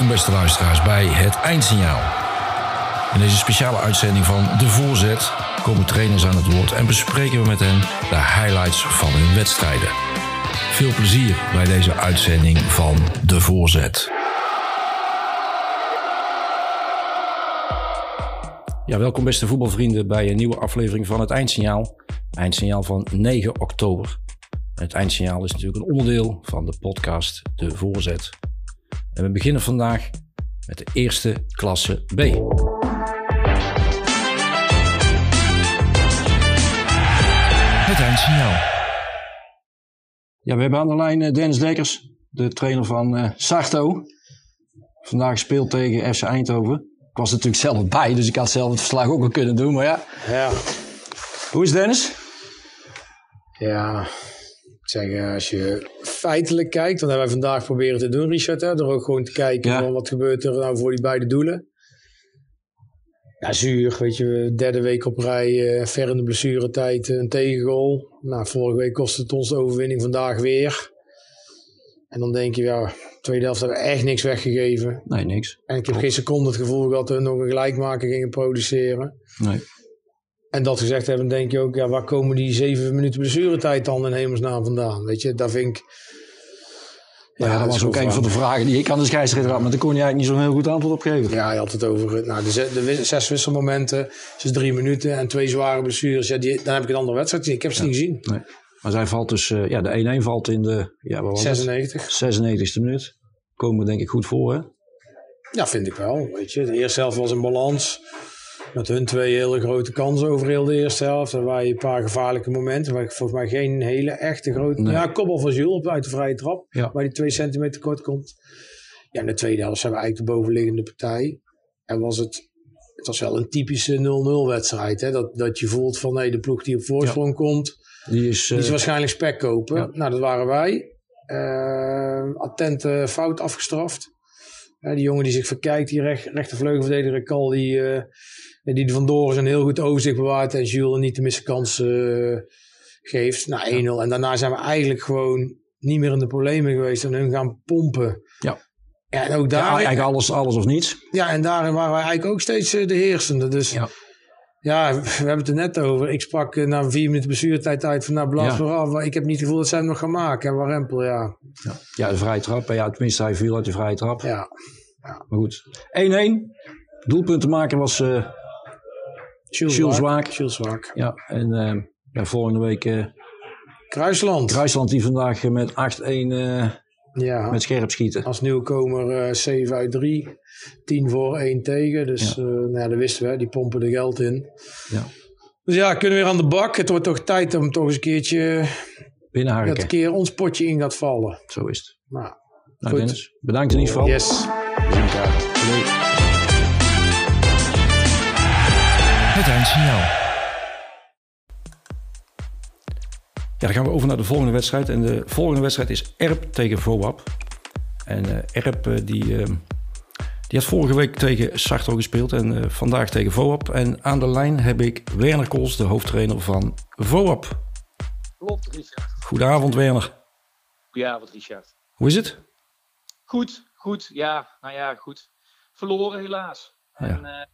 Welkom beste luisteraars bij het Eindsignaal. In deze speciale uitzending van De Voorzet komen trainers aan het woord en bespreken we met hen de highlights van hun wedstrijden. Veel plezier bij deze uitzending van De Voorzet. Ja, welkom beste voetbalvrienden bij een nieuwe aflevering van het Eindsignaal. Eindsignaal van 9 oktober. Het Eindsignaal is natuurlijk een onderdeel van de podcast De Voorzet. En we beginnen vandaag met de eerste klasse B. Het Eindsignaal. Ja, we hebben aan de lijn eh, Dennis Dekkers, de trainer van uh, Sarto. Vandaag speelt tegen FC Eindhoven. Ik was natuurlijk zelf bij, dus ik had zelf het verslag ook al kunnen doen. Maar ja, Ja, hoe is Dennis? ja. Ik zeg, eh, als je feitelijk kijkt, dat hebben wij vandaag proberen te doen, Richard. Hè, door ook gewoon te kijken Ja. van wat gebeurt er nou voor die beide doelen. Ja, zuur, weet je, derde week op rij, eh, ver in de blessuretijd, eh, een tegengoal. Nou, vorige week kostte het ons de overwinning, vandaag weer. En dan denk je, ja, tweede helft hebben we echt niks weggegeven. Nee, niks. En ik heb geen seconde het gevoel gehad dat we nog een gelijkmaker gingen produceren. Nee. En dat gezegd hebben, denk je ook, ja, waar komen die zeven minuten blessuretijd dan in hemelsnaam vandaan? Weet je, daar vind ik... Ja, dat was ook een van de vragen die ik aan de scheidsrechter had, maar daar kon je eigenlijk niet zo'n heel goed antwoord op geven. Ja, je had het over nou, de, ze- de wis- zes wisselmomenten, dus drie minuten en twee zware blessures. Ja, die, dan heb ik een andere wedstrijd gezien. Ik heb ze niet gezien. Nee. Maar zij valt dus, eh, ja, de 1-1 valt in de, ja, wat was het? 96. 96e minuut. Komen we denk ik goed voor, hè? Ja, vind ik wel. Weet je, de eerste helft was in balans. Met hun twee hele grote kansen over heel de eerste helft. En waar je een paar gevaarlijke momenten. Waar ik volgens mij geen hele echte grote. Nee. Ja, kopbal van Jules op uit de vrije trap. Ja. Waar die twee centimeter kort komt. Ja, in de tweede helft zijn we eigenlijk de bovenliggende partij. En was het. Het was wel een typische 0-0 wedstrijd. Hè? Dat, dat je voelt van nee, de ploeg die op voorsprong komt. Die is, Die is eh, waarschijnlijk spek kopen. ja. Nou, dat waren wij. Eh attente fout afgestraft. Ja, die jongen die zich verkijkt, die recht, rechtervleugelverdediger Kal, die, eh, die vandoor is een heel goed overzicht bewaart en Jules niet te missen kans eh, geeft. Nou, 1-0. En daarna zijn we eigenlijk gewoon niet meer in de problemen geweest en hun gaan pompen. Ja. Ja, en ook ja, daar, eigenlijk alles, alles of niets. ja, en daarin waren wij eigenlijk ook steeds eh, de heersende. Dus Ja. ja. we hebben het er net over. Ik sprak eh, na vier minuten blessuretijd uit van nou blaas Ja. af. Ik heb niet het gevoel dat zij hem nog gaan maken. En Warempel, ja. Ja, ja de vrije trap. Ja, tenminste, hij viel uit de vrije trap. ja. Maar goed. 1-1. Doelpuntenmaker was, eh, Jules. Jules ja, en eh, ja, volgende week eh Kruisland. Kruisland die vandaag eh, met 8-1 eh, ja. met scherp schieten. Als nieuwkomer eh 7 uit 3. 10 voor 1 tegen. Dus Ja. nou ja, dat wisten we. Die pompen er geld in. Ja. Dus ja, kunnen we weer aan de bak. Het wordt toch tijd om toch eens een keertje... Dat Binnenharken. een keer ons potje in gaat vallen. Zo is het. Nou, Nou Goed. Dennis, bedankt in ieder geval. yes. We zien elkaar. Het eindsignaal. Ja, dan gaan we over naar de volgende wedstrijd. En de volgende wedstrijd is Erp tegen VOAP. En eh Erp eh, die, eh, die had vorige week tegen Sarto gespeeld en eh, vandaag tegen VOAP. En aan de lijn heb ik Werner Kools, de hoofdtrainer van VOAP. Klopt, Richard. Goedenavond Werner. Goedenavond, Richard. Hoe is het? Goed, goed. Ja, nou ja, goed. Verloren helaas. Ja. En, eh, een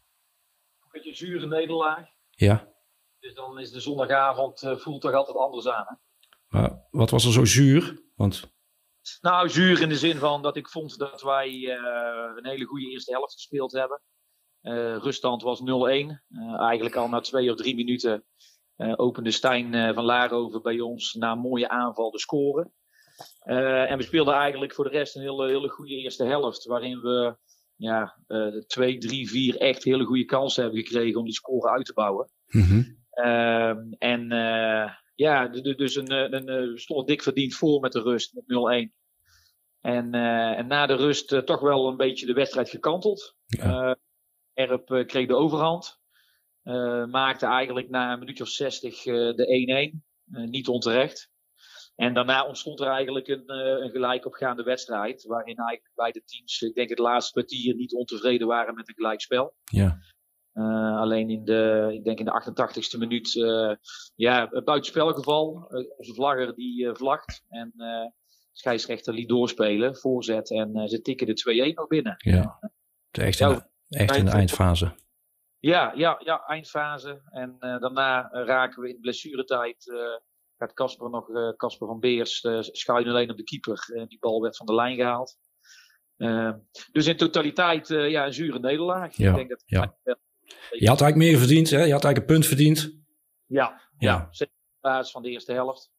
beetje een zure nederlaag. Ja. Dus dan is de zondagavond, eh, voelt toch altijd anders aan. Hè? Maar wat was er zo zuur? Want Nou, zuur in de zin van dat ik vond dat wij eh, een hele goede eerste helft gespeeld hebben. Eh ruststand was 0-1. Eh, eigenlijk al na twee of drie minuten opende Stijn van Laarhoven bij ons na een mooie aanval de score. Eh, en we speelden eigenlijk voor de rest een hele, hele goede eerste helft. Waarin we ja, eh, twee, drie, vier echt hele goede kansen hebben gekregen om die score uit te bouwen. Ehm, en eh, ja, dus een, eh, een, we stonden dik verdiend voor met de rust, met 0-1. En, en na de rust toch wel een beetje de wedstrijd gekanteld. Ja. Erp kreeg de overhand. Maakte eigenlijk na een minuutje of 60 eh, de 1-1. Eh, niet onterecht. En daarna ontstond er eigenlijk een, eh, een gelijkopgaande wedstrijd. Waarin eigenlijk beide teams, ik denk het laatste kwartier, niet ontevreden waren met een gelijkspel. ja. Eh, alleen in de, ik denk in de 88ste minuut, eh ja, een buitenspelgeval. Uh, onze vlagger die eh, vlagt. En scheidsrechter liet doorspelen, voorzet en ze tikken de 2-1 nog binnen. Ja, echt in, echt in de eindfase. Ja, ja, ja, eindfase. En daarna raken we in blessuretijd gaat Casper nog, Casper van Beers uh, schuin alleen op de keeper. die bal werd van de lijn gehaald. dus in totaliteit ja, een zure nederlaag. Ja, Ik denk dat ja. Je had eigenlijk meer verdiend, hè? Je had eigenlijk een punt verdiend. Ja, ja. zeker op basis van de eerste helft.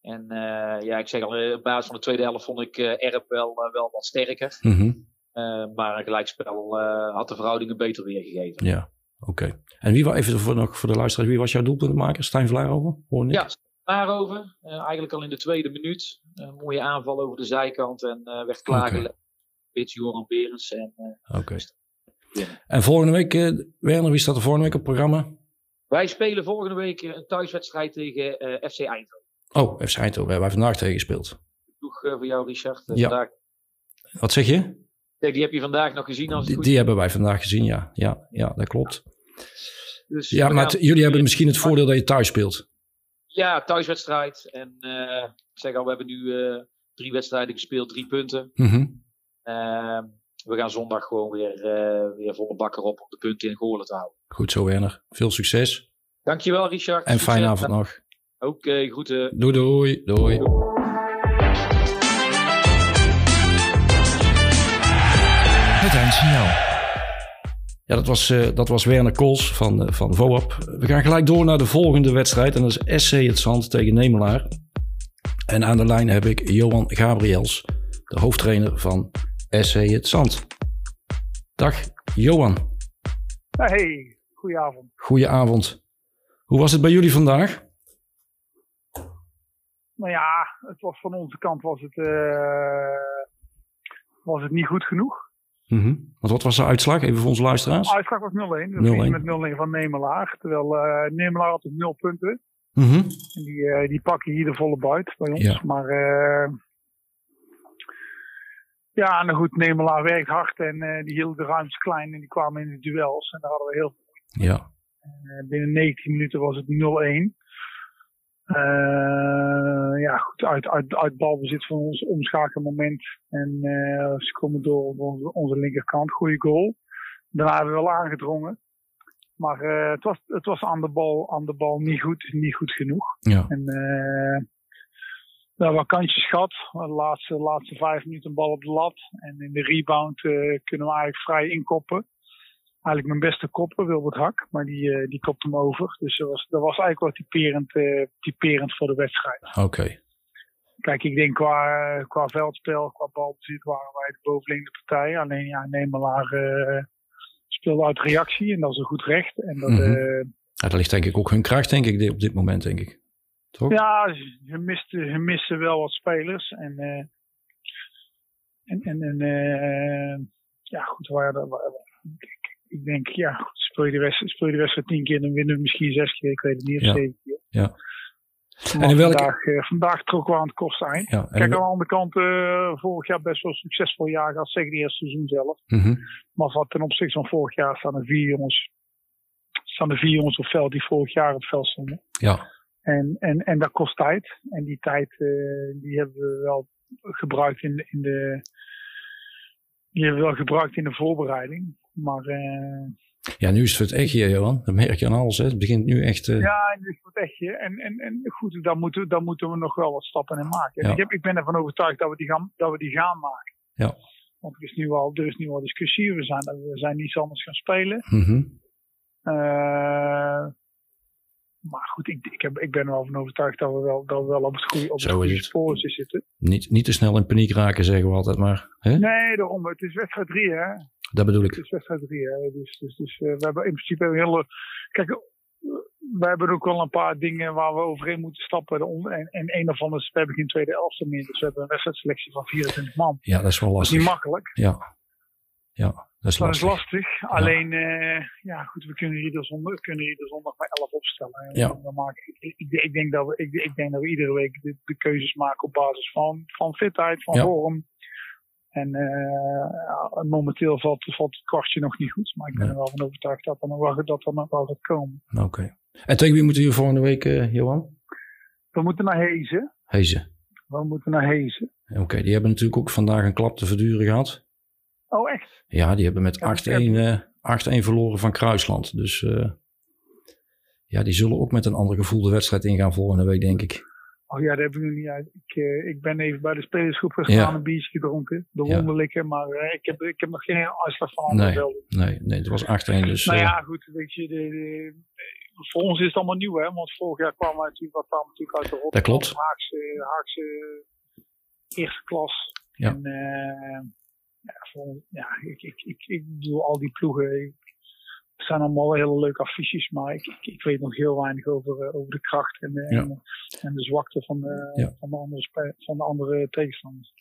En uh, ja, ik zeg al, op basis van de tweede helft vond ik uh, Erp wel, uh, wel wat sterker. Mm -hmm. maar een gelijkspel had de verhoudingen beter weergegeven. Ja, oké. Okay. En wie was, even voor, nog voor de luisteraars, wie was jouw doelpuntmaker? Stijn Vlaarover? Ja, Vlaarover. eigenlijk al in de tweede minuut. Een mooie aanval over de zijkant en werd klaargelegd. Okay. Bits Joran Berens. Oké. Okay. En volgende week, Werner, wie staat er volgende week op het programma? Wij spelen volgende week een thuiswedstrijd tegen FC Eindhoven. Oh, FC Eindhoven, hebben wij vandaag tegen gespeeld. Uh, voor jou, Richard. ja. Vandaag... Wat zeg je? Die heb je vandaag nog gezien. Als die, goed... die hebben wij vandaag gezien, ja. Ja, ja dat klopt. Dus ja, maar jullie hebben misschien het voordeel dat je thuis speelt. Ja, thuiswedstrijd. En ik zeg al, we hebben nu drie wedstrijden gespeeld, drie punten. Mm -hmm. we gaan zondag gewoon weer, uh, weer volle bakker op om de punten in Goorlen te houden. Goed zo, Werner. Veel succes. Dankjewel, Richard. En fijne avond nog. Oké, okay, groeten. Doei, doei. Doei. doei. Het eindsignaal. Ja, dat was, uh, dat was Werner Kools van, uh, van VOAP. We gaan gelijk door naar de volgende wedstrijd. En dat is SC Het Zand tegen Nemelaar. En aan de lijn heb ik Johan Gabriels, de hoofdtrainer van SC Het Zand. Dag, Johan. Hey, goedenavond. Goedenavond. Hoe was het bij jullie vandaag? Nou ja, het was van onze kant was het, uh, was het niet goed genoeg. Mm -hmm. Want wat was de uitslag, even voor onze luisteraars? De uitslag was 0-1. met 0-1 van Nemelaar. Terwijl uh, Nemelaar had dus 0 punten. Mm -hmm. en die, uh, die pakken hier de volle buit bij ons. Ja. Maar ja, nou goed, Nemelaar werkt hard en uh, die hield de ruimtes klein en die kwamen in de duels. En daar hadden we heel veel. Ja. Uh, binnen 19 minuten was het 0-1. Uh, ja, goed, uit, uit, uit balbezit van ons omschakelmoment. En ze komen door op onze, onze linkerkant. Goede goal. Daarna hebben we wel aangedrongen. Maar het, was, het was aan de bal, aan de bal niet goed, niet goed genoeg. Ja. En we hebben kantjes gehad. De laatste, laatste vijf minuten een bal op de lat. En in de rebound kunnen we eigenlijk vrij inkoppen. Eigenlijk mijn beste kopper, Wilbert Hak. Maar die, uh, die kopt hem over. Dus dat was, dat was eigenlijk wel typerend, uh, typerend voor de wedstrijd. Oké. Okay. Kijk, ik denk qua, qua veldspel, qua balbezit waren wij de bovenliggende partij. Alleen ja, Nemelaar speelde uit reactie en dat is een goed recht. En dat, mm -hmm. ja, dat ligt denk ik ook hun kracht, denk ik, op dit moment, denk ik. Toch? Ja, ze misten, ze missen wel wat spelers. En, en, en, ja, goed, waar, waar, ik, denk, ja, goed, speel je de wedstrijd, speel je de wedstrijd tien keer, dan winnen we misschien zes keer, ik weet het niet, of ja. zeven keer. Ja. Maar en in welke... vandaag, uh, vandaag trokken we aan het koste eind. Ja, Kijk, aan de andere kant, uh, vorig jaar best wel succesvol jaar gehad, zeker het eerste seizoen zelf. Mm -hmm. Maar wat ten opzichte van vorig jaar staan er vier jongens, staan er vier jongens op veld die vorig jaar op het veld stonden. Ja. En, en, en dat kost tijd. En die tijd uh, die hebben we wel gebruikt in in de die hebben we wel gebruikt in de voorbereiding. Maar uh, ja, nu is het voor het echtje, Johan. Dat merk je aan alles. Hè. Het begint nu echt. Uh... Ja, nu is het voor het echtje. En, en, en goed, daar moeten, daar moeten we nog wel wat stappen in maken. Ja. Ik, heb, ik ben ervan overtuigd dat we die gaan, dat we die gaan maken. Ja. Want er is nu al, er is nu al discussie. We zijn, we zijn niets anders gaan spelen. Mm -hmm. uh, maar goed, ik, ik, heb, ik ben er wel van overtuigd dat we wel, dat we wel op het goede, op het goede spoor zitten. Niet, niet te snel in paniek raken, zeggen we altijd maar. Hè? Nee, daarom. Het is wedstrijd 3, hè? Dat bedoel ik. Het is wedstrijd 3, hè? Dus, dus, dus uh, we hebben in principe een hele. Kijk, we hebben ook wel een paar dingen waar we overheen moeten stappen. En, en een of ander is, we hebben geen tweede elfte meer. Dus we hebben een wedstrijdselectie van 24 man. Ja, dat is wel lastig. Dat is niet makkelijk. Ja. Ja. Dat is dat lastig. is lastig. Alleen, uh, ja, goed, we kunnen iedere zondag, kunnen iedere zondag maar 11 opstellen. Ja. Dan maken, ik, ik, ik, denk dat we, ik, ik, denk dat we iedere week de, de keuzes maken op basis van, van fitheid, van Ja. vorm. En uh, momenteel valt, valt het kwartje nog niet goed. Maar ik ben er wel van overtuigd dat er nog wel, dat er nog wel gaat komen. Oké. En tegen wie moeten jullie volgende week, eh, Johan? We moeten naar Hezen. Hezen. We moeten naar Hezen. Oké, die hebben natuurlijk ook vandaag een klap te verduren gehad. Oh, echt? Ja, die hebben met Ja, 8-1 eh, 8-1 verloren van Kruisland. Dus eh, ja, die zullen ook met een ander gevoel de wedstrijd ingaan volgende week, denk ik. Oh ja, dat heb ik nog niet uit. Ik, eh, ik ben even bij de spelersgroep gestaan, Ja. een biertje gedronken. De Ja. wonderlijke, maar eh, ik, heb, ik heb nog geen uitslag van Nee. Nee, nee, het was 8-1. Dus Nou eh, ja, goed, weet je, de, de- voor ons is het allemaal nieuw, hè. Want vorig jaar kwamen wij natuurlijk, wat kwam natuurlijk uit de Rotterdam. Dat klopt. Haagse, Haagse eerste klas. Ja. En eh, ja, voor, ja ik, ik, ik, ik bedoel, al die ploegen, ik- het zijn allemaal hele leuke affiches, maar ik, ik, ik weet nog heel weinig over, eh, over de kracht en, de- Ja. en, en de zwakte van de, Ja. van de andere, van de andere tegenstanders.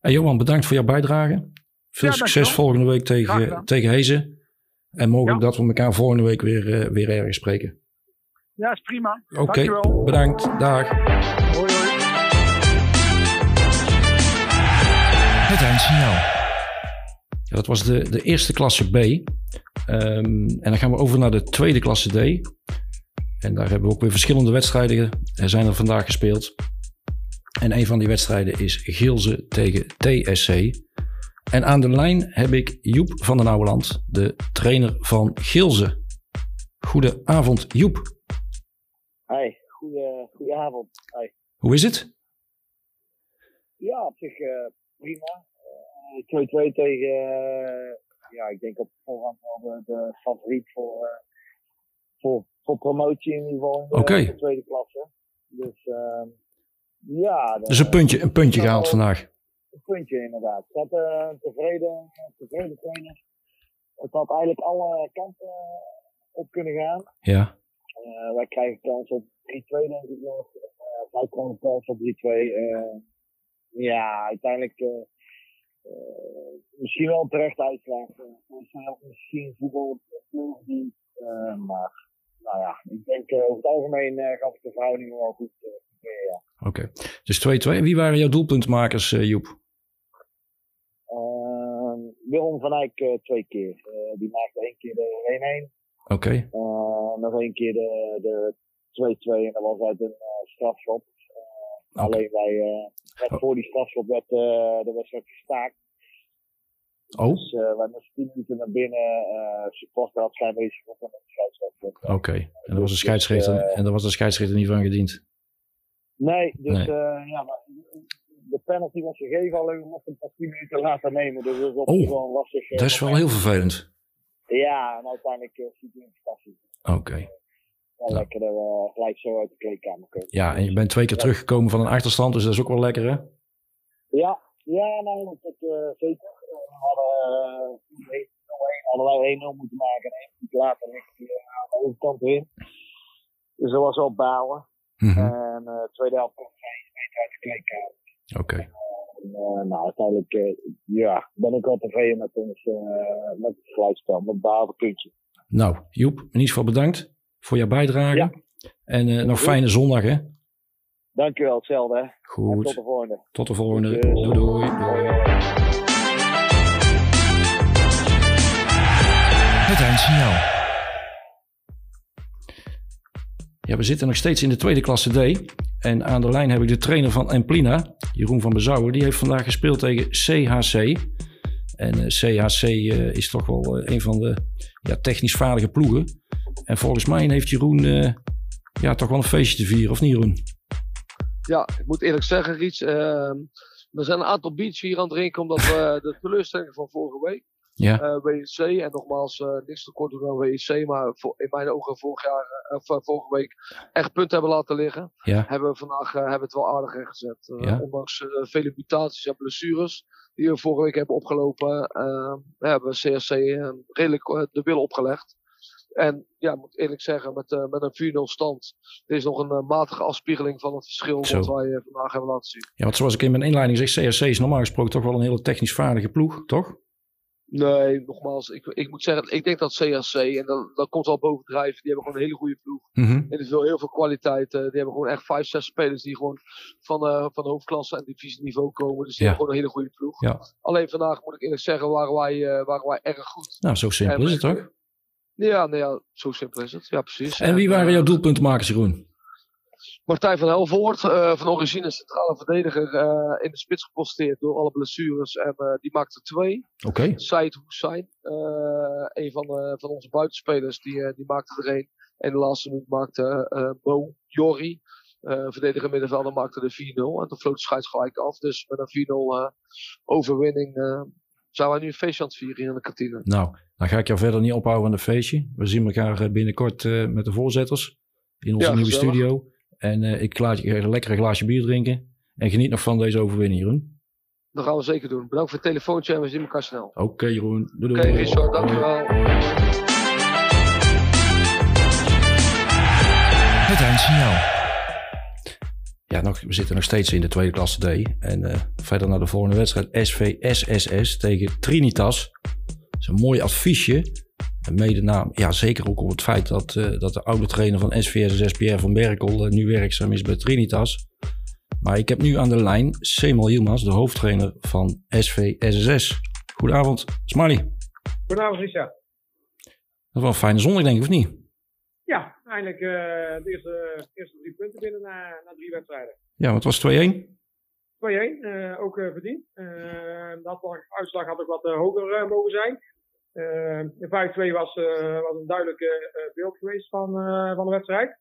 Hey, Johan, bedankt voor jouw bijdrage. Veel Ja, succes volgende week tegen, tegen Hezen. En mogelijk Ja. dat we elkaar volgende week weer, eh, weer ergens spreken. Ja, is prima. Oké, Dankjewel. bedankt. Dag. Hoi, hoi. Het eindsignaal. Ja, dat was de, de eerste klasse B. Ehm, en dan gaan we over naar de tweede klasse D. En daar hebben we ook weer verschillende wedstrijden er zijn er vandaag gespeeld. En een van die wedstrijden is Gilze tegen TSC. En aan de lijn heb ik Joep van den Ouweland, de trainer van Gilze. Goedenavond Joep. Hi, goeie, goedenavond. Hi. Hoe is het? Ja, op zich eh, prima. Eh, 2-2 tegen, eh, ja, ik denk op voorhand wel de, de favoriet voor, eh, voor, voor promotie in ieder geval in de, tweede klasse. Dus ehm, ja. Dus een puntje, een puntje gehaald vandaag. Een puntje inderdaad. Ik had eh, een tevreden, tevreden trainer. Het had eigenlijk alle kanten op kunnen gaan. Ja, Eh, wij krijgen kans op 3-2 denk ik nog. Uh, wij krijgen kans op 3-2. Eh, ja, uiteindelijk misschien wel een terecht uitslag. Uh, misschien voetbal die, uh, maar nou ja, ik denk over het algemeen gaf ik de verhouding wel goed. ja. Oké, okay. dus 2-2. Wie waren jouw doelpuntmakers, Joep? Ehm, Willem van Eyck twee keer. Eh, die maakte één keer de 1-1. Oké. Okay. Uh, nog één keer de, de 2-2 en dat was uit een uh, strafschop. Uh, okay. Alleen wij, net oh. voor die strafschop werd uh, de wedstrijd gestaakt. Oh. Dus wij moesten 10 minuten naar binnen. supporter had schijnwezen van de scheidsrechter. Oké, okay. en daar was de scheidsrechter, dus, en daar was de scheidsrechter niet van gediend? Nee, dus nee. ja, maar de penalty was gegeven, alleen we mochten hem pas 10 minuten later nemen. Dus dat op oh, wel lastig. Dat is wel heel vervelend. Ja, en uiteindelijk uh, ziet hij een fantastisch. Oké. Okay. Wel nou. lekker dat we gelijk zo uit de kleedkamer komen. Ja, en je bent twee keer ja. teruggekomen van een achterstand, dus dat is ook wel lekker, hè? Ja, ja nou, dat uh, zeker. We hadden, uh, hadden wij 1-0 moeten maken en één minuut later ligt hij aan de overkant in. Dus dat was wel balen. Mm -hmm. En uh, tweede helft kwam hij meter uit de kleedkamer. Oké. Okay. Uh, nou, uiteindelijk uh, ja, ben ik wel tevreden met, ons, uh, met het gelijkspel, met behalve puntje. Nou, Joep, in ieder geval bedankt voor jouw bijdrage. Ja. En uh, nog fijne zondag, hè? Dankjewel, hetzelfde. Hè? Goed. En tot de volgende. Tot de volgende. Doei, doei. doei. Het eindsignaal. Ja, we zitten nog steeds in de tweede klasse D. En aan de lijn heb ik de trainer van Emplina, Jeroen van Bezouwen. Die heeft vandaag gespeeld tegen CHC. En uh, CHC uh, is toch wel uh, een van de ja, technisch vaardige ploegen. En volgens mij heeft Jeroen ja, toch wel een feestje te vieren, of niet Jeroen? Ja, ik moet eerlijk zeggen, Riets. ehm, er zijn een aantal beats hier aan het drinken, omdat we de teleurstelling van vorige week. Ja. Uh, WEC en nogmaals uh, niks tekort doen aan WEC, maar voor, in mijn ogen vorig jaar, uh, vorige week echt punten hebben laten liggen. Ja. Hebben we vandaag hebben het wel aardig rechtgezet. Ja. Ondanks vele mutaties en blessures die we vorige week hebben opgelopen, ehm, hebben we CSC redelijk de wil opgelegd. En ja, ik moet eerlijk zeggen, met, met een 4-0 stand, er is nog een matige afspiegeling van het verschil Zo. wat wij vandaag hebben laten zien. Ja, want zoals ik in mijn inleiding zeg, CSC is normaal gesproken toch wel een hele technisch vaardige ploeg, toch? Nee, nogmaals, ik, ik moet zeggen, ik denk dat CSC, en dat, dat komt al bovendrijven, die hebben gewoon een hele goede ploeg. Mm -hmm. En er is wel heel veel kwaliteit. Die hebben gewoon echt vijf, zes spelers die gewoon van, uh, van de hoofdklasse en divisieniveau komen. Dus die ja. hebben gewoon een hele goede ploeg. Ja. Alleen vandaag, moet ik eerlijk zeggen, waren wij, uh, waren wij erg goed. Nou, zo simpel en, is het toch? Ja, ja, zo simpel is het. Ja, precies. En wie waren jouw doelpuntenmakers, Jeroen? Martijn van Helvoort, uh, van origine centrale verdediger, uh, in de spits geposteerd door alle blessures. En uh, die maakte twee. Oké. Okay. Said Hussein, een van, van onze buitenspelers, die, die maakte er een. En de laatste minuut maakte Bo Jorri, verdediger middenvelder, maakte de 4-0. En toen floot de scheids gelijk af. Dus met een 4-0 overwinning zijn wij nu een feestje aan het vieren in de kantine. Nou, dan ga ik jou verder niet ophouden aan het feestje. We zien elkaar binnenkort met de voorzitters in onze Ja, nieuwe gezellig. studio. En eh, ik laat je een lekkere glaasje bier drinken. En geniet nog van deze overwinning, Jeroen. Dat gaan we zeker doen. Bedankt voor het telefoontje en we zien elkaar snel. Oké, Jeroen. Doei, Oké, doei. Richard, dankjewel. Het eindsignaal. Ja, nog, we zitten nog steeds in de tweede klasse D. En eh, verder naar de volgende wedstrijd. SV SSS tegen Trinitas. Dat is een mooi adviesje. En mede naam, ja, zeker ook op het feit dat, eh, dat de oude trainer van SVSS, Pierre van Berkel, eh, nu werkzaam is bij Trinitas. Maar ik heb nu aan de lijn Semel Yilmaz, de hoofdtrainer van SV SSS. Goedenavond, Smiley. Goedenavond, Richard. Dat wel een fijne zondag, denk ik, of niet? Ja, eindelijk eh, de eerste, eerste drie punten binnen na, na drie wedstrijden. 2-1, Ja, want het was 2-1. eh, ook eh, verdiend. De uitslag- uitslag had ook wat hoger mogen zijn. Eh, de 5-2 was, was een duidelijk eh, beeld geweest van, van de wedstrijd.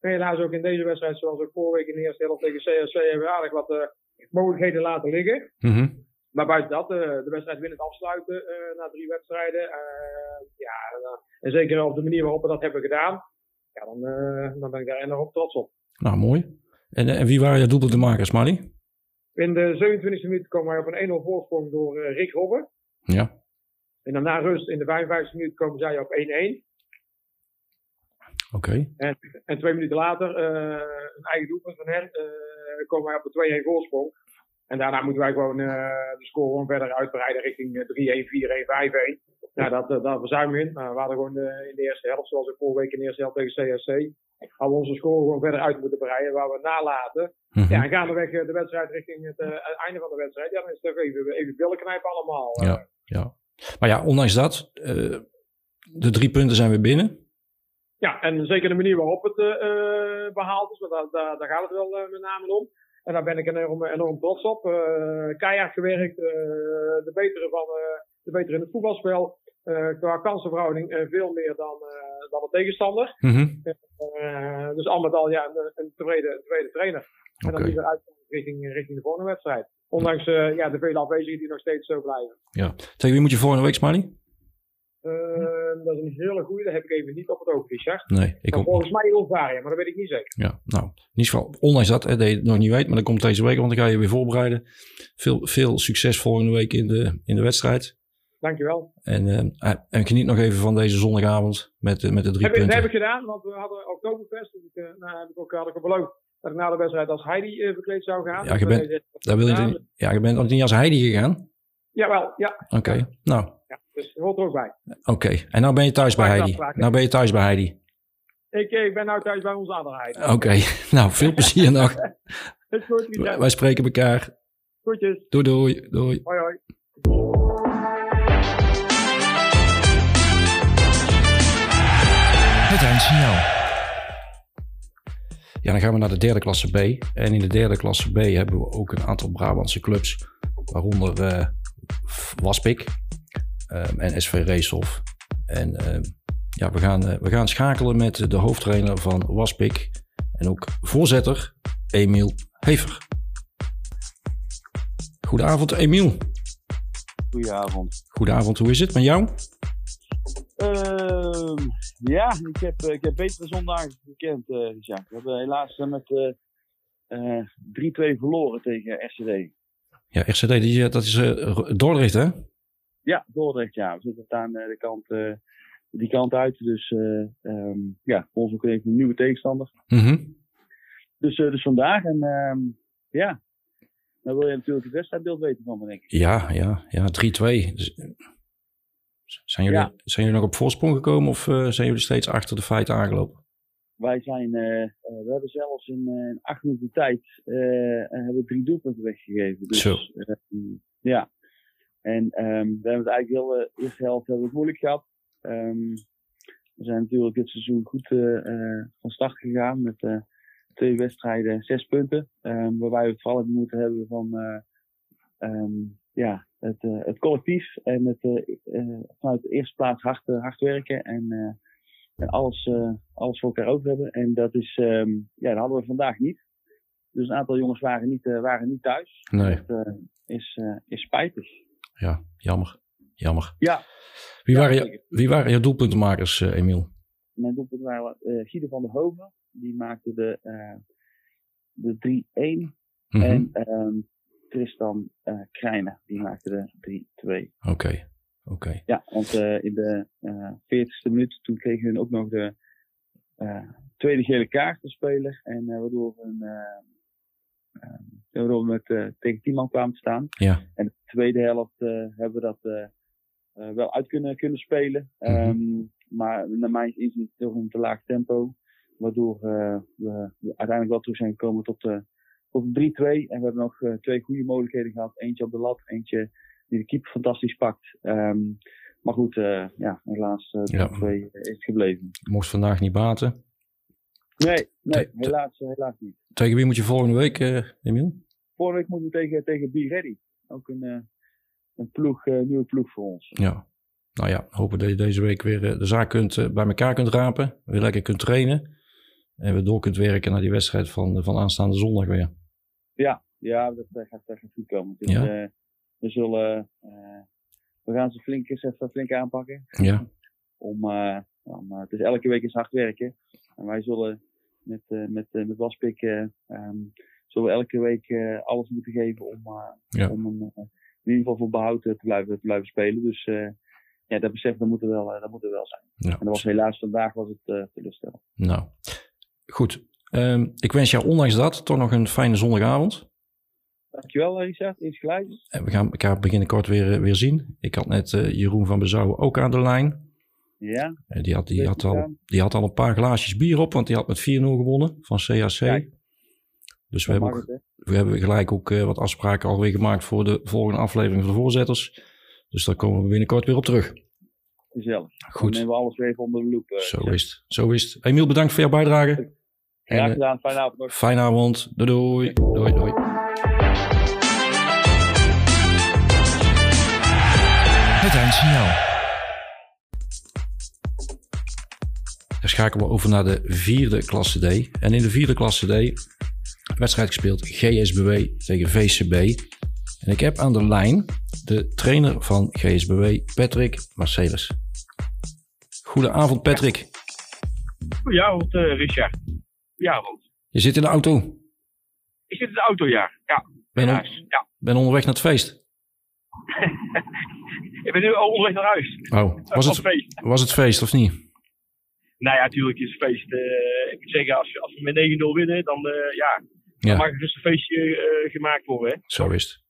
Helaas ook in deze wedstrijd, zoals ook vorige week in de eerste helft tegen CSC, hebben we aardig wat mogelijkheden laten liggen. Mhm. Maar buiten dat, eh, de wedstrijd winnend afsluiten eh, na drie wedstrijden. eh, ja, en, zeker op de manier waarop we dat hebben gedaan. Ja, dan, dan ben ik daar enorm trots op. Nou, mooi. En, en wie waren je doelpuntenmakers, Smiley? In de 27e minuut komen wij op een 1-0 voorsprong door Rick Robben. Ja. En dan na rust in de 55e minuut komen zij op 1-1. Oké. En, en twee minuten later, een eigen doelpunt van hen, eh, komen wij op een 2-1 voorsprong. En daarna moeten wij gewoon eh, de score gewoon verder uitbreiden richting eh, 3-1, 4-1, 5-1. Nou, dat, eh, dat verzuimen we in. Maar we hadden gewoon eh, in de eerste helft, zoals ik vorige week in de eerste helft tegen CSC, hadden we onze score gewoon verder uit moeten breiden, waar we nalaten. Mhm. Ja, en gaandeweg de wedstrijd richting het, het einde van de wedstrijd, ja, dan is het even, even billen knijpen allemaal. Ja, ja. Maar ja, ondanks dat, de drie punten zijn weer binnen. Ja, en zeker de manier waarop het eh, eh, behaald is, want daar, daar, daar gaat het wel met name om. En daar ben ik enorm, enorm trots op. Eh keihard gewerkt, eh, de, betere van, eh, de betere in het voetbalspel. Qua kansenverhouding veel meer dan, dan de tegenstander. Mhm. Dus al met al ja, een, een tevreden, tevreden trainer. En dan die weer uit richting, richting de volgende wedstrijd. Ondanks ja, de vele afwezigen die nog steeds zo blijven. Ja. Tegen wie moet je volgende week, Smiley? Eh, dat is een hele goede, dat heb ik even niet op het oog, Richard. Nee, ik ook volgens mij Ulvaria, maar dat weet ik niet zeker. Ja, nou, in ieder geval, ondanks dat, hè, dat je het nog niet weet, maar dat komt deze week, want dan ga je weer voorbereiden. Veel, veel succes volgende week in de, in de wedstrijd. Dankjewel. En, eh, en geniet nog even van deze zondagavond met, de- met de drie Heb, ik- dat punten. heb ik gedaan, want we hadden Oktoberfest. Dus ik, eh, nou, heb ik ook, had ik ook beloofd dat ik na de wedstrijd als Heidi eh, bekleed zou gaan. Ja, je bent- eh, Daar wil je, Ja, je bent ook niet als Heidi gegaan? Jawel, ja. Oké, nou. Dus dat hoort er ook bij. oké. En nou ben je thuis bij Heidi. Nou ben je thuis bij Heidi. Ik, eh, ik ben nou thuis bij onze andere Heidi. Oké, nou, veel plezier nog. Goed, Richard. Wij spreken elkaar. Groetjes. Doei, doei, doei. Hoi, hoi. Het eindsignaal. Ja, dan gaan we naar de derde klasse B. En in de derde klasse B hebben we ook een aantal Brabantse clubs. Waaronder eh Waspik ehm, en SV Reeshof. En ehm, ja, we gaan, eh, we gaan schakelen met de hoofdtrainer van Waspik. En ook voorzitter Emiel Hever. Goedenavond Emiel. Goedenavond. Goedenavond, hoe is het met jou? Ehm, ja, ik heb, eh, ik heb betere zondagen gekend, Richard. We hebben helaas met eh, 3-2 verloren tegen RCD. Ja, RCD, die, dat is Dordrecht hè? Ja, Dordrecht, ja. We zitten aan eh, de kant, eh, die kant uit. Dus ehm, ja, ons ook even een nieuwe tegenstander. Mhm. Dus, dus vandaag. En ehm, ja, dan wil je natuurlijk het wedstrijdbeeld weten van me, denk ik. Ja, ja, ja, 3-2. Dus, zijn, jullie, Ja. zijn jullie nog op voorsprong gekomen of zijn jullie steeds achter de feiten aangelopen? Wij zijn, we hebben zelfs in, acht minuten tijd hebben drie doelpunten weggegeven. Dus, Zo. eh, ja. En ehm, we hebben het eigenlijk heel de eerste helft hebben we het moeilijk gehad. Ehm, we zijn natuurlijk dit seizoen goed eh, eh, van start gegaan met eh, twee wedstrijden zes punten. Ehm, waarbij we het vooral hebben moeten hebben van eh, ja, het, eh, het collectief en het, eh, eh, vanuit de eerste plaats hard, eh, hard werken en, eh, en alles, eh, alles voor elkaar over hebben. En dat, is, ja, dat hadden we vandaag niet. Dus een aantal jongens waren niet, eh, waren niet thuis. Nee. Dat eh, is, eh, is spijtig. Ja, jammer. Jammer. Ja, Wie, Ja, waren, je, wie waren je doelpuntenmakers, eh, Emiel? mijn doelpunt waren eh Guido van der Hoven. Die maakte de, eh, de 3-1. Mhm. En ehm, Tristan eh Krijnen, die maakte de 3-2. Oké, oké. Ja, want in de eh 40ste minuut toen kregen hun ook nog de tweede gele kaart te speler. En waardoor, we een, eh, eh, waardoor we met, eh, tegen 10 man kwamen te staan. Ja. En de tweede helft eh, hebben we dat eh, wel uit kunnen, kunnen spelen. Mhm. Ehm, maar naar mijn inzien toch een te laag tempo. Waardoor we, we uiteindelijk wel terug zijn gekomen tot, de tot een 3-2. En we hebben nog twee goede mogelijkheden gehad. Eentje op de lat, eentje die de keeper fantastisch pakt. Ehm, maar goed, ja, helaas eh 3-2 is het gebleven. Mocht vandaag niet baten. Nee, nee helaas, eh, helaas niet. Tegen wie moet je volgende week, eh, Emiel? Vorige week moeten we tegen, tegen Be Ready. Ook een, eh, een ploeg, nieuwe ploeg voor ons. Ja. Nou ja, hopen dat je deze week weer de zaak kunt, bij elkaar kunt rapen. Weer lekker kunt trainen. En weer door kunt werken naar die wedstrijd van, van aanstaande zondag weer. Ja, ja dat, gaat, dat gaat goed komen. Dus, Ja. we zullen, we gaan ze flink eens even flink aanpakken. Ja. Om, om, het is elke week eens hard werken. En wij zullen met, eh met, eh, met Waspik, ehm, zullen we elke week alles moeten geven om, Ja. om een, in ieder geval voor behoud eh, te blijven, te blijven spelen. Dus ja, dat besef, dat moet er wel, dat moet er wel zijn. Ja. En dat was helaas vandaag was het eh teleurstellend. Nou, goed. Ehm, ik wens jou ondanks dat toch nog een fijne zondagavond. Dankjewel Richard, eens gelijk. En we gaan elkaar binnenkort weer, weer zien. Ik had net Jeroen van Bezouwen ook aan de lijn. Ja, Eh, die, had, die, had al, die had al een paar glaasjes bier op, want die had met 4-0 gewonnen van CAC. Kijk. Dus we hebben, het, we hebben gelijk ook eh, wat afspraken alweer gemaakt voor de volgende aflevering van de voorzitters. Dus daar komen we binnenkort weer op terug. Gezellig. Dan Goed, nemen we alles weer even onder de loep. eh, zo is het. Zo is het. Emiel, bedankt voor jouw bijdrage. En, Graag gedaan, fijne avond nog. fijne avond. Doei doei. Doei doei. Het eindsignaal. Schakelen we over naar de vierde klasse D. En in de vierde klasse D wedstrijd gespeeld GSBW tegen VCB. En ik heb aan de lijn de trainer van GSBW, Patrick Marcelis. Goedenavond Patrick. Goedenavond, eh Richard. Goedenavond. Je zit in de auto. Ik zit in de auto, ja. Ja, Ben, on- huis. Ja. ben onderweg naar het feest. Ik ben nu al onderweg naar huis. Oh, was het, was het feest of niet? Nou ja, natuurlijk is het feest. eh, ik moet zeggen, als, we- als we met 9-0 winnen, dan, eh, ja, dan Ja, mag er dus een feestje eh, gemaakt worden. Hè? zo is het.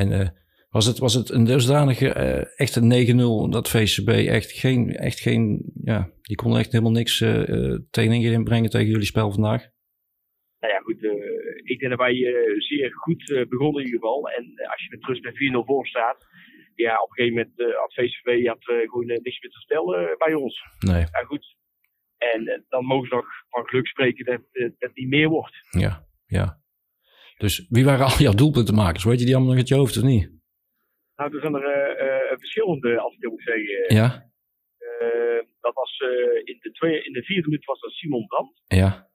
En was, het, was het een dusdanige eh echte 9-0 dat VCB echt geen, echt geen, ja, die konden echt helemaal niks tegenin inbrengen tegen jullie spel vandaag? Nou ja, goed. ik denk dat wij zeer goed begonnen in ieder geval. En als je met rust met 4-0 voor staat, ja, op een gegeven moment had VCV had, gewoon niks meer te vertellen eh, bij ons. Nee, Ja, goed. En eh, dan mogen ze nog van geluk spreken dat eh, dat het niet meer wordt. ja, ja. Dus wie waren al jouw doelpuntenmakers? Weet je die allemaal nog uit je hoofd of niet? Nou, er zijn er eh, verschillende, als ik het moet zeggen. Ja, dat was in, de twee, in de vierde minuut was dat Simon Brandt. ja,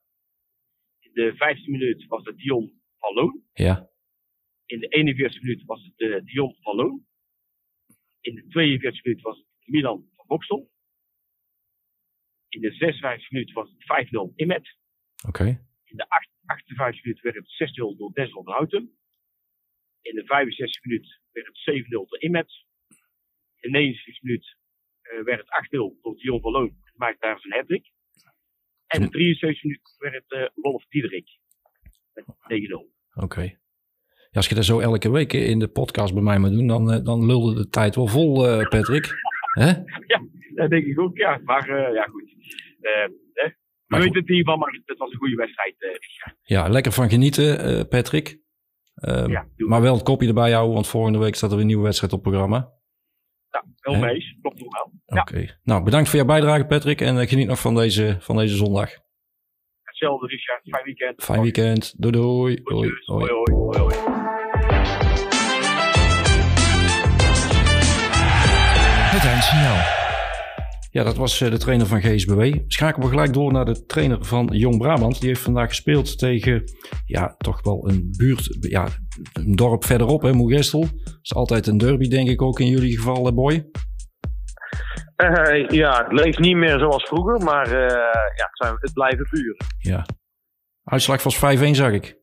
In de vijfde minuut was dat Dion van Loon. ja, In de 41 minuut was het Dion van Loon. In de 42 minuut was het Milan van Boksel. In de 56 minuut was het 5-0 Imet. oké. In de 8 58 minuut werd het 6-0 door Desmond Houten. In de 65 minuut werd het 7-0 door Imet. In de 69 minuut eh, werd het 8-0 door Dion van Loon. Maakte daar zijn hat-trick. En in de 73 minuut werd het eh, Wolf Diederik. Met 9-0. Oké. Ja, als je dat zo elke week in de podcast bij mij moet doen, dan, eh, dan lulde de tijd wel vol, eh, Patrick. Hè? Dat denk ik ook, ja. Maar eh, ja, goed. Eh, hè. We weten het in ieder geval, maar het was een goede wedstrijd. eh. Ja, lekker van genieten, Patrick. Ehm, Ja, maar wel het kopje erbij houden, want volgende week staat er weer een nieuwe wedstrijd op programma. Ja, wel Hè? mee eens. Klopt nog wel. Ja, Oké. Nou, bedankt voor jouw bijdrage, Patrick. En geniet nog van deze, van deze zondag. hetzelfde, Richard. Fijn weekend. Fijn weekend. Doei doei. Hoi, Hoi, hoi, hoi, Ja, dat was eh, de trainer van GSBW. Schakelen we gelijk door naar de trainer van Jong Brabant. Die heeft vandaag gespeeld tegen, ja, toch wel een buurt, ja, een dorp verderop, hè, Moegestel. Dat is altijd een derby, denk ik ook in jullie geval, hè, Boy. Eh, ja, het leeft niet meer zoals vroeger, maar eh, ja, het, zijn, het blijven buren. Ja. Uitslag was 5-1, zag ik.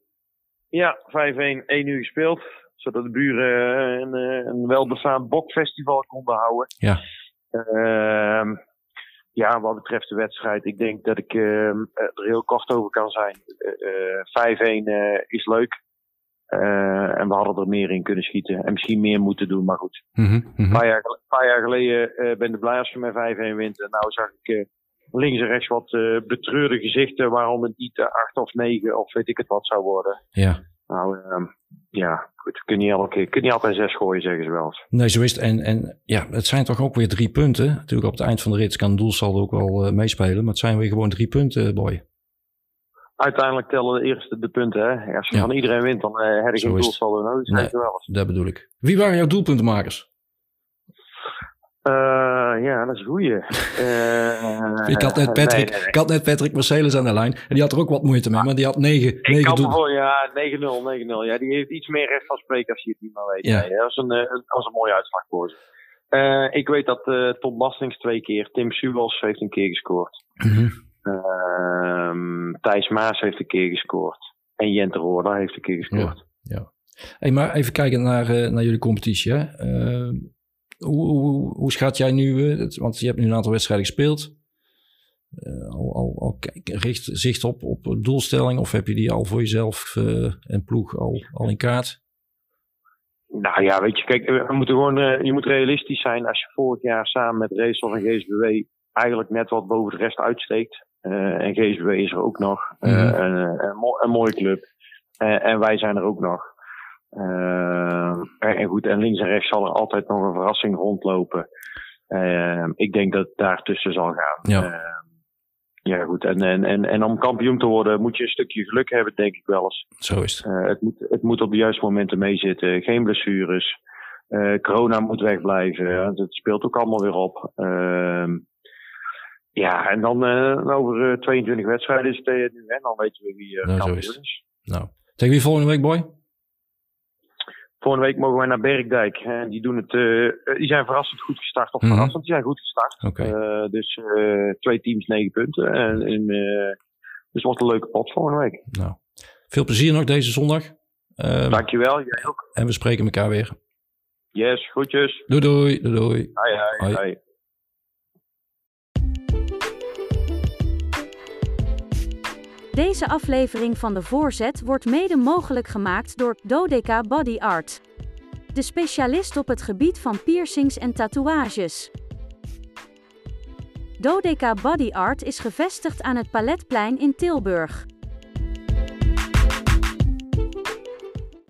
Ja, 5-1, 1 uur gespeeld. Zodat de buren eh, een, eh, een welbestaand bokfestival konden houden. Ja. Ehm, ja, wat betreft de wedstrijd, ik denk dat ik ehm, er heel kort over kan zijn. Eh, eh, 5-1 eh, is leuk. Eh, en we hadden er meer in kunnen schieten. En misschien meer moeten doen, maar goed. Mhm, Een mhm. paar jaar, gel- paar jaar geleden eh, ben ik blij als je met 5-1 wint. En nou zag ik eh, links en rechts wat eh, betreurde gezichten waarom het niet eh, 8 of 9 of weet ik het wat zou worden. Ja. Nou ehm, ja, goed. Je kunt niet, elke, je kunt niet altijd 6 gooien, zeggen ze wel eens. Nee, zo is het. En, en ja, het zijn toch ook weer drie punten. Natuurlijk op het eind van de rit kan het doelsaldo ook wel eh, meespelen. Maar het zijn weer gewoon drie punten, Boy. Uiteindelijk tellen de eerste de punten. Hè. Als je Ja. van iedereen wint, dan eh heb je geen doelsaldo nodig. Wel eens. Dat bedoel ik. Wie waren jouw doelpuntenmakers? Eh, ja, dat is een goeie. Eh, ik, had net Patrick, nee, ik had net Patrick Marcelis aan de lijn. En die had er ook wat moeite mee. Maar die had negen, Ik negen kan me doel- voor, ja, 9-0, 9-0. Ja, die heeft iets meer recht van spreken als je het niet meer weet. Ja. Nee, dat, is een, eh, een, dat is een mooie uitslag voor ze. Ik weet dat Tom Bastings twee keer, Tim Suwels heeft een keer gescoord. Mhm. Ehm, Thijs Maas heeft een keer gescoord. En Jente Roorda heeft een keer gescoord. Ja. Hey, maar even kijken naar, naar jullie competitie. Hè? Hoe, hoe, hoe schat jij nu, eh, want je hebt nu een aantal wedstrijden gespeeld. Eh, al, al, al kijk, richt, zicht op, op doelstelling of heb je die al voor jezelf eh, en ploeg al, al in kaart? Nou ja, weet je, kijk, we moeten gewoon, je moet realistisch zijn als je vorig jaar samen met Racel en GSBW eigenlijk net wat boven de rest uitsteekt. En GSBW is er ook nog. Eh, Mhm. een, een, een mooie club. En wij zijn er ook nog. Eh, en, goed, en links en rechts zal er altijd nog een verrassing rondlopen. Eh, ik denk dat het daartussen zal gaan. Ja. Eh, ja, goed. En, en, en, en om kampioen te worden moet je een stukje geluk hebben, denk ik wel eens. Zo is het. Eh, het, moet, het moet op de juiste momenten meezitten. Geen blessures. Eh, corona moet wegblijven. Het speelt ook allemaal weer op. Ehm, ja, en dan eh, over eh, 22 wedstrijden is het nu. En dan weten we wie kampioen is. Nou, tegen wie volgende week, boy? Volgende week mogen wij naar Bergdijk. En die, doen het, eh, eh, die zijn verrassend goed gestart. Of Mhm. verrassend, die zijn goed gestart. Eh, dus twee teams, negen punten. En, en, dus wordt een leuke pot volgende week. Nou, veel plezier nog deze zondag. Ehm, Dankjewel, jij ook. en we spreken elkaar weer. Yes, groetjes. Doei doei. doei, doei. Hoi, hoi, Deze aflevering van de Voorzet wordt mede mogelijk gemaakt door Dodeka Body Art. De specialist op het gebied van piercings en tatoeages. Dodeka Body Art is gevestigd aan het Paletplein in Tilburg.